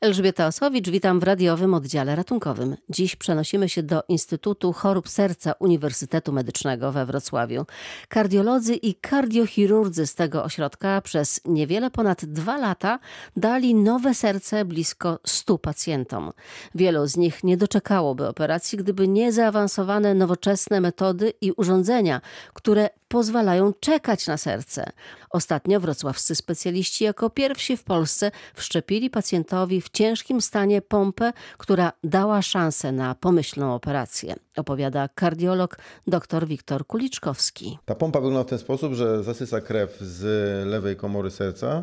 Elżbieta Osowicz, witam w radiowym oddziale ratunkowym. Dziś przenosimy się do Instytutu Chorób Serca Uniwersytetu Medycznego we Wrocławiu. Kardiolodzy i kardiochirurdzy z tego ośrodka przez niewiele ponad dwa lata dali nowe serce blisko 100 pacjentom. Wielu z nich nie doczekałoby operacji, gdyby nie zaawansowane nowoczesne metody i urządzenia, które pozwalają czekać na serce. Ostatnio wrocławscy specjaliści jako pierwsi w Polsce wszczepili pacjentowi w ciężkim stanie pompę, która dała szansę na pomyślną operację. Opowiada kardiolog dr Wiktor Kuliczkowski. Ta pompa wygląda w ten sposób, że zasysa krew z lewej komory serca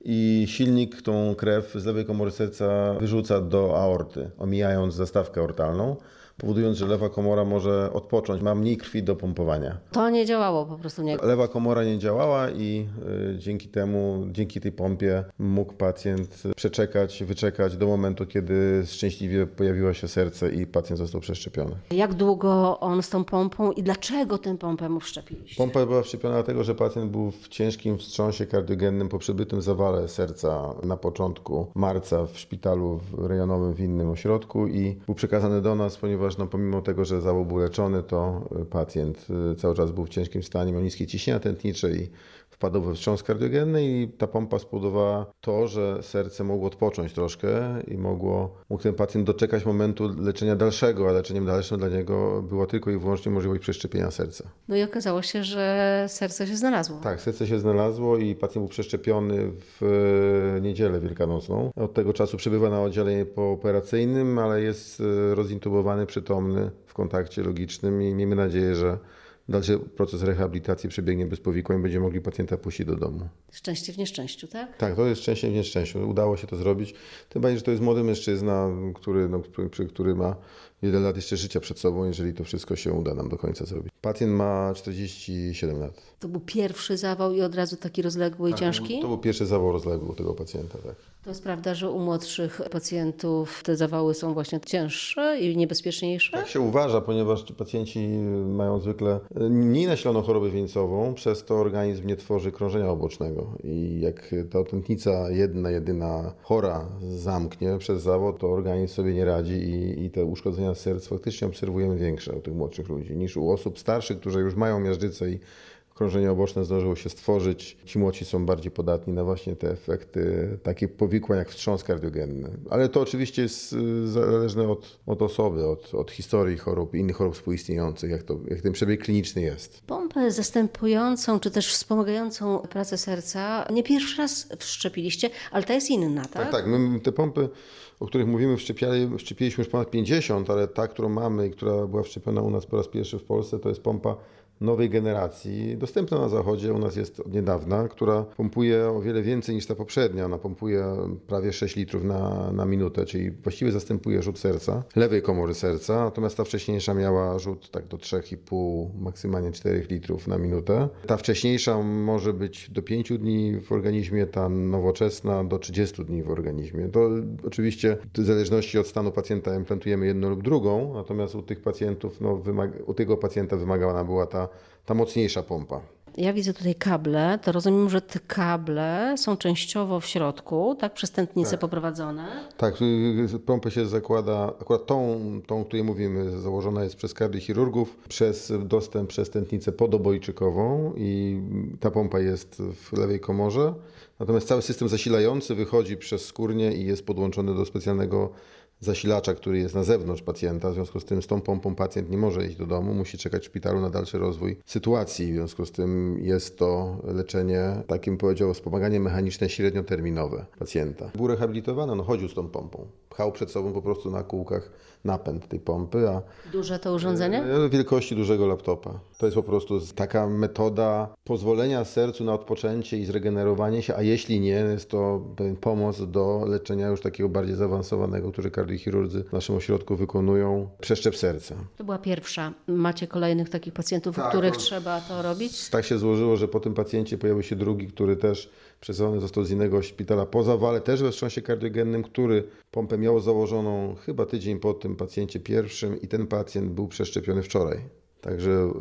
i silnik tą krew z lewej komory serca wyrzuca do aorty, omijając zastawkę aortalną powodując, że lewa komora może odpocząć, ma mniej krwi do pompowania. To nie działało po prostu nie. Lewa komora nie działała i y, dzięki temu, dzięki tej pompie mógł pacjent przeczekać, wyczekać do momentu, kiedy szczęśliwie pojawiło się serce i pacjent został przeszczepiony. Jak długo on z tą pompą i dlaczego tę pompę mu wszczepiliście? Pompa była wszczepiona dlatego, że pacjent był w ciężkim wstrząsie kardiogennym po przebytym zawale serca na początku marca w szpitalu rejonowym w innym ośrodku i był przekazany do nas, ponieważ ponieważ no, pomimo tego, że zawał był leczony, to y, pacjent y, cały czas był w ciężkim stanie, miał niskie ciśnienia tętnicze i wpadł we wstrząs kardiogenny i ta pompa spowodowała to, że serce mogło odpocząć troszkę i mogło, mógł ten pacjent doczekać momentu leczenia dalszego, a leczeniem dalszym dla niego była tylko i wyłącznie możliwość przeszczepienia serca. No i okazało się, że serce się znalazło. Tak, serce się znalazło i pacjent był przeszczepiony w niedzielę wielkanocną. Od tego czasu przebywa na oddziale pooperacyjnym, ale jest e, rozintubowany, przytomny w kontakcie logicznym i miejmy nadzieję, że dalszy proces rehabilitacji przebiegnie bez powikłań, będziemy mogli pacjenta puścić do domu. Szczęście w nieszczęściu, tak? Tak, to jest szczęście w nieszczęściu. Udało się to zrobić. Tym bardziej, że to jest młody mężczyzna, który, no, który, który ma wiele lat jeszcze życia przed sobą, jeżeli to wszystko się uda nam do końca zrobić. Pacjent ma 47 lat. To był pierwszy zawał i od razu taki rozległy tak, i ciężki? To był pierwszy zawał rozległy u tego pacjenta, tak. To jest prawda, że u młodszych pacjentów te zawały są właśnie cięższe i niebezpieczniejsze? Tak się uważa, ponieważ ci pacjenci mają zwykle mniej nasiloną chorobę wieńcową, przez to organizm nie tworzy krążenia obocznego. I jak ta tętnica jedna, jedyna chora zamknie przez zawód, to organizm sobie nie radzi i, i te uszkodzenia serc. Faktycznie obserwujemy większe u tych młodszych ludzi niż u osób starszych, którzy już mają miażdżycę i krążenie oboczne zdążyło się stworzyć. Ci młodsi są bardziej podatni na właśnie te efekty takie powikłań jak wstrząs kardiogenny. Ale to oczywiście jest y, zależne od, od osoby, od, od historii chorób, innych chorób współistniejących, jak, to, jak ten przebieg kliniczny jest. Pompę zastępującą, czy też wspomagającą pracę serca nie pierwszy raz wszczepiliście, ale ta jest inna, tak? Tak, tak. My te pompy, o których mówimy, wszczepiliśmy już ponad 50, ale ta, którą mamy i która była wszczepiona u nas po raz pierwszy w Polsce, to jest pompa nowej generacji, dostępna na zachodzie, u nas jest od niedawna, która pompuje o wiele więcej niż ta poprzednia. Ona pompuje prawie 6 litrów na, na minutę, czyli właściwie zastępuje rzut serca, lewej komory serca, natomiast ta wcześniejsza miała rzut tak do 3,5, maksymalnie 4 litrów na minutę. Ta wcześniejsza może być do 5 dni w organizmie, ta nowoczesna do 30 dni w organizmie. To oczywiście w zależności od stanu pacjenta implantujemy jedną lub drugą, natomiast u tych pacjentów, no, u tego pacjenta wymagana była ta ta, mocniejsza pompa. Ja widzę tutaj kable, to rozumiem, że te kable są częściowo w środku, tak, przez tętnice tak. poprowadzone? Tak, y, pompę się zakłada, akurat tą, tą, o której mówimy, założona jest przez kardiochirurgów, przez dostęp przez tętnicę podobojczykową i ta pompa jest w lewej komorze, natomiast cały system zasilający wychodzi przez skórnię i jest podłączony do specjalnego zasilacza, który jest na zewnątrz pacjenta. W związku z tym z tą pompą pacjent nie może iść do domu, musi czekać w szpitalu na dalszy rozwój sytuacji. W związku z tym jest to leczenie, takim powiedział, wspomaganie mechaniczne średnioterminowe pacjenta. Był rehabilitowany, no chodził z tą pompą. Pchał przed sobą po prostu na kółkach napęd tej pompy. A Duże to urządzenie? E, wielkości dużego laptopa. To jest po prostu taka metoda pozwolenia sercu na odpoczęcie i zregenerowanie się, a jeśli nie, jest to pomoc do leczenia już takiego bardziej zaawansowanego, który kardiochirurdzy w naszym ośrodku wykonują przeszczep serca. To była pierwsza. Macie kolejnych takich pacjentów, tak, u których to, trzeba to robić? Tak się złożyło, że po tym pacjencie pojawił się drugi, który też przesyłany został z innego szpitala po zawale, też we wstrząsie kardiogennym, który pompę miał założoną chyba tydzień po tym pacjencie pierwszym i ten pacjent był przeszczepiony wczoraj. Także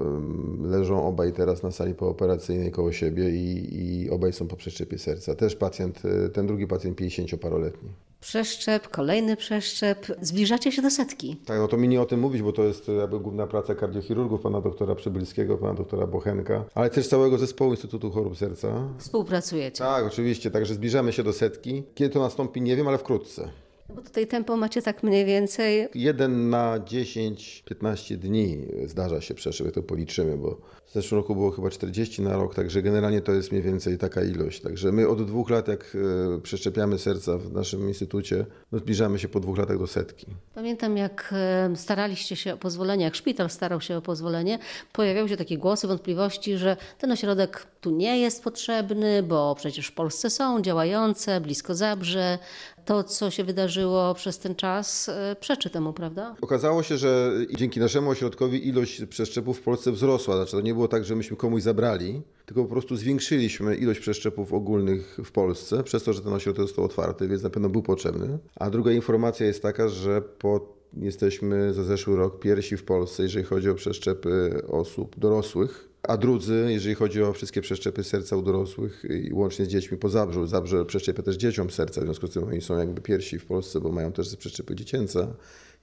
leżą obaj teraz na sali pooperacyjnej koło siebie i, i obaj są po przeszczepie serca. Też pacjent, ten drugi pacjent 50-paroletni Przeszczep, kolejny przeszczep. Zbliżacie się do setki. Tak, no to mi nie o tym mówić, bo to jest jakby główna praca kardiochirurgów, pana doktora Przybylskiego, pana doktora Bochenka, ale też całego zespołu Instytutu Chorób Serca. Współpracujecie. Tak, oczywiście, także zbliżamy się do setki. Kiedy to nastąpi, nie wiem, ale wkrótce. Bo tutaj tempo macie tak mniej więcej. Jeden na 10-15 dni zdarza się jak to policzymy, bo w zeszłym roku było chyba 40 na rok, także generalnie to jest mniej więcej taka ilość. Także my od dwóch lat, jak e, przeszczepiamy serca w naszym instytucie, no zbliżamy się po dwóch latach do setki. Pamiętam, jak e, staraliście się o pozwolenie, jak szpital starał się o pozwolenie, pojawiały się takie głosy, wątpliwości, że ten ośrodek tu nie jest potrzebny, bo przecież w Polsce są działające, blisko Zabrze. To, co się wydarzyło przez ten czas, e, przeczy temu, prawda? Okazało się, że dzięki naszemu ośrodkowi ilość przeszczepów w Polsce wzrosła. Znaczy, to nie było tak, że myśmy komuś zabrali, tylko po prostu zwiększyliśmy ilość przeszczepów ogólnych w Polsce, przez to, że ten ośrodek został otwarty, więc na pewno był potrzebny. A druga informacja jest taka, że po, jesteśmy za zeszły rok pierwsi w Polsce, jeżeli chodzi o przeszczepy osób dorosłych. A drudzy, jeżeli chodzi o wszystkie przeszczepy serca u dorosłych i łącznie z dziećmi po Zabrzu. Zabrze przeszczepia też dzieciom serca, w związku z tym oni są jakby pierwsi w Polsce, bo mają też przeszczepy dziecięce.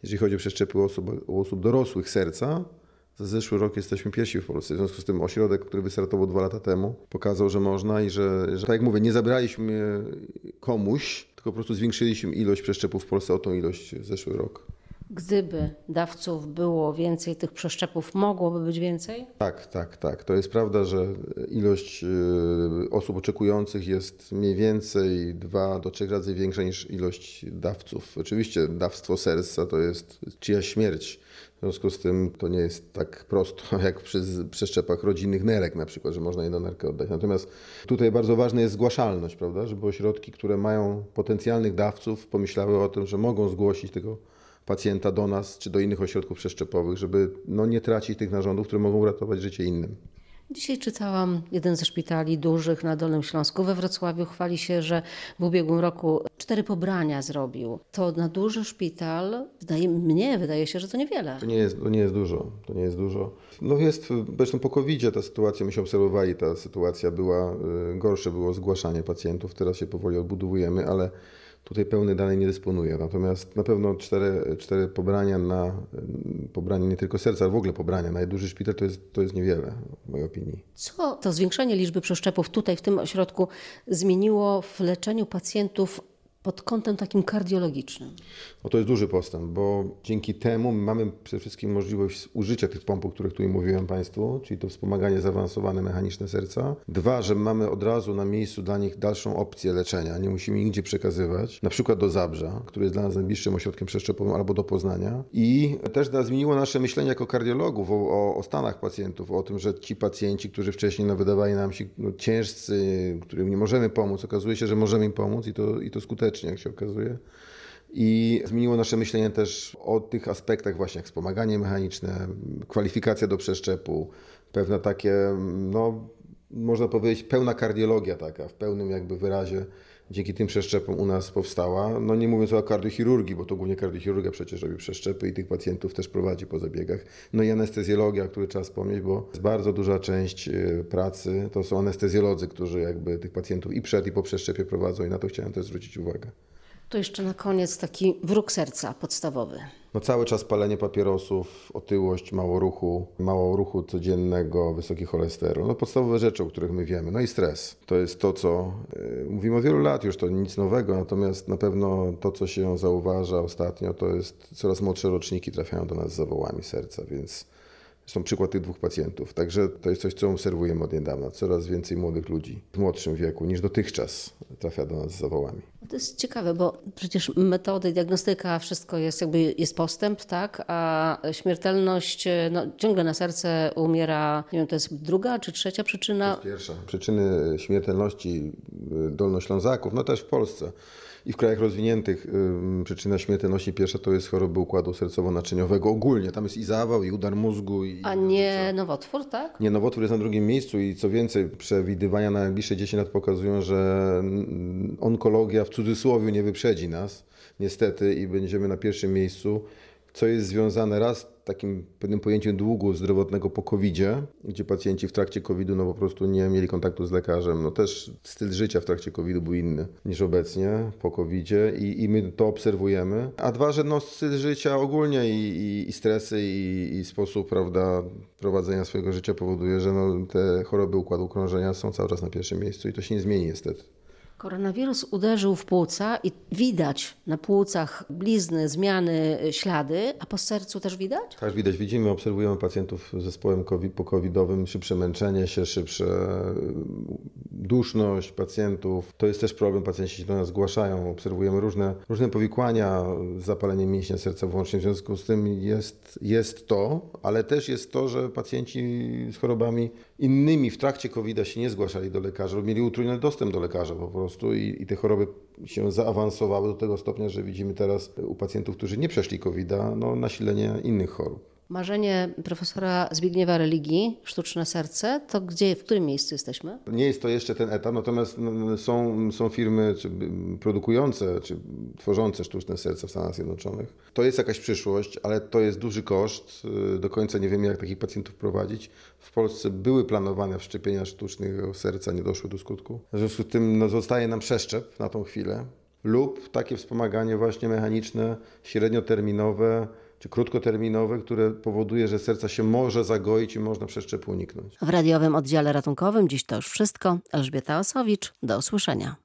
Jeżeli chodzi o przeszczepy osób, u osób dorosłych serca, za zeszły rok jesteśmy pierwsi w Polsce. W związku z tym ośrodek, który wystartował dwa lata temu, pokazał, że można i że, że tak jak mówię, nie zabraliśmy komuś, tylko po prostu zwiększyliśmy ilość przeszczepów w Polsce o tą ilość zeszły rok. Gdyby dawców było więcej, tych przeszczepów mogłoby być więcej? Tak, tak, tak. To jest prawda, że ilość y, osób oczekujących jest mniej więcej dwa do trzech razy większa niż ilość dawców. Oczywiście dawstwo serca to jest czyjaś śmierć. W związku z tym to nie jest tak prosto jak przy przeszczepach rodzinnych nerek na przykład, że można jedną nerkę oddać. Natomiast tutaj bardzo ważna jest zgłaszalność, prawda, żeby ośrodki, które mają potencjalnych dawców pomyślały o tym, że mogą zgłosić tego pacjenta do nas czy do innych ośrodków przeszczepowych, żeby no, nie tracić tych narządów, które mogą uratować życie innym. Dzisiaj czytałam, jeden ze szpitali dużych na Dolnym Śląsku we Wrocławiu chwali się, że w ubiegłym roku cztery pobrania zrobił. To na duży szpital, wydaje, mnie wydaje się, że to niewiele. To nie jest, to nie jest dużo, to nie jest dużo. No jest, zresztą po covid ta sytuacja, myśmy obserwowali, ta sytuacja była, y, gorsze było zgłaszanie pacjentów, teraz się powoli odbudowujemy, ale Tutaj pełny danej nie dysponuję. Natomiast na pewno cztery, cztery pobrania na pobranie nie tylko serca, ale w ogóle pobrania na duży szpital to jest, to jest niewiele w mojej opinii. Co to zwiększenie liczby przeszczepów tutaj w tym ośrodku zmieniło w leczeniu pacjentów pod kątem takim kardiologicznym? No to jest duży postęp, bo dzięki temu mamy przede wszystkim możliwość użycia tych pomp, o których tutaj mówiłem Państwu, czyli to wspomaganie zaawansowane mechaniczne serca. Dwa, że mamy od razu na miejscu dla nich dalszą opcję leczenia, nie musimy nigdzie przekazywać, na przykład do Zabrza, który jest dla nas najbliższym ośrodkiem przeszczepowym, albo do Poznania. I też zmieniło nasze myślenie jako kardiologów o, o, o stanach pacjentów, o tym, że ci pacjenci, którzy wcześniej no, wydawali nam się no, ciężcy, którym nie możemy pomóc, okazuje się, że możemy im pomóc i to, i to skutecznie, jak się okazuje. I zmieniło nasze myślenie też o tych aspektach właśnie jak wspomaganie mechaniczne, kwalifikacja do przeszczepu, pewne takie, no można powiedzieć, pełna kardiologia taka, w pełnym jakby wyrazie dzięki tym przeszczepom u nas powstała. No nie mówiąc o kardiochirurgii, bo to głównie kardiochirurgia przecież robi przeszczepy i tych pacjentów też prowadzi po zabiegach. No i anestezjologia, o której trzeba wspomnieć, bo bardzo duża część e, pracy to są anestezjolodzy, którzy jakby tych pacjentów i przed i po przeszczepie prowadzą i na to chciałem też zwrócić uwagę. To jeszcze na koniec taki wróg serca podstawowy. No cały czas palenie papierosów, otyłość, mało ruchu, mało ruchu codziennego, wysoki cholesterol. No podstawowe rzeczy, o których my wiemy. No i stres. To jest to, co yy, mówimy od wielu lat już, to nic nowego, natomiast na pewno to, co się zauważa ostatnio, to jest coraz młodsze roczniki trafiają do nas z zawołami serca, więc Zresztą przykład tych dwóch pacjentów. Także to jest coś, co obserwujemy od niedawna. Coraz więcej młodych ludzi w młodszym wieku niż dotychczas trafia do nas z zawołami. To jest ciekawe, bo przecież metody, diagnostyka, wszystko jest jakby jest postęp, tak? A śmiertelność, no, ciągle na serce umiera, nie wiem, to jest druga czy trzecia przyczyna? To jest pierwsza. Przyczyny śmiertelności dolnoślązaków, no też w Polsce i w krajach rozwiniętych przyczyna śmiertelności pierwsza to jest choroby układu sercowo-naczyniowego ogólnie. Tam jest i zawał, i udar mózgu. I A nie nowotwór, tak? Nie, nowotwór jest na drugim miejscu i co więcej, przewidywania na najbliższe 10 lat pokazują, że onkologia w cudzysłowie nie wyprzedzi nas, niestety, i będziemy na pierwszym miejscu, co jest związane raz takim pewnym pojęciem długu zdrowotnego po covid gdzie pacjenci w trakcie COVID-u no po prostu nie mieli kontaktu z lekarzem. No też styl życia w trakcie COVID-u był inny niż obecnie po covid i, i my to obserwujemy. A dwa, że no styl życia ogólnie i, i, i stresy i, i sposób prawda, prowadzenia swojego życia powoduje, że no, te choroby układu krążenia są cały czas na pierwszym miejscu i to się nie zmieni niestety. Koronawirus uderzył w płuca i widać na płucach blizny, zmiany, ślady, a po sercu też widać? Tak, widać, widzimy, obserwujemy pacjentów z zespołem COVID, po-covidowym, szybsze męczenie się, szybsze duszność pacjentów. To jest też problem, pacjenci się do nas zgłaszają, obserwujemy różne, różne powikłania, zapalenie mięśnia serca włącznie. W związku z tym jest, jest to, ale też jest to, że pacjenci z chorobami innymi w trakcie COVID-a się nie zgłaszali do lekarza, mieli utrudniony dostęp do lekarza po prostu i, i te choroby się zaawansowały do tego stopnia, że widzimy teraz u pacjentów, którzy nie przeszli COVID-a, no, nasilenie innych chorób. Marzenie profesora Zbigniewa Religii, sztuczne serce, to gdzie, w którym miejscu jesteśmy? Nie jest to jeszcze ten etap, natomiast są, są firmy czy produkujące, czy tworzące sztuczne serca w Stanach Zjednoczonych. To jest jakaś przyszłość, ale to jest duży koszt. Do końca nie wiemy, jak takich pacjentów prowadzić. W Polsce były planowane wszczepienia sztucznego serca, nie doszły do skutku. W związku z tym no, zostaje nam przeszczep na tą chwilę lub takie wspomaganie właśnie mechaniczne, średnioterminowe, czy krótkoterminowe, które powoduje, że serca się może zagoić i można przeszczepu uniknąć. W radiowym oddziale ratunkowym dziś to już wszystko. Elżbieta Osowicz, do usłyszenia.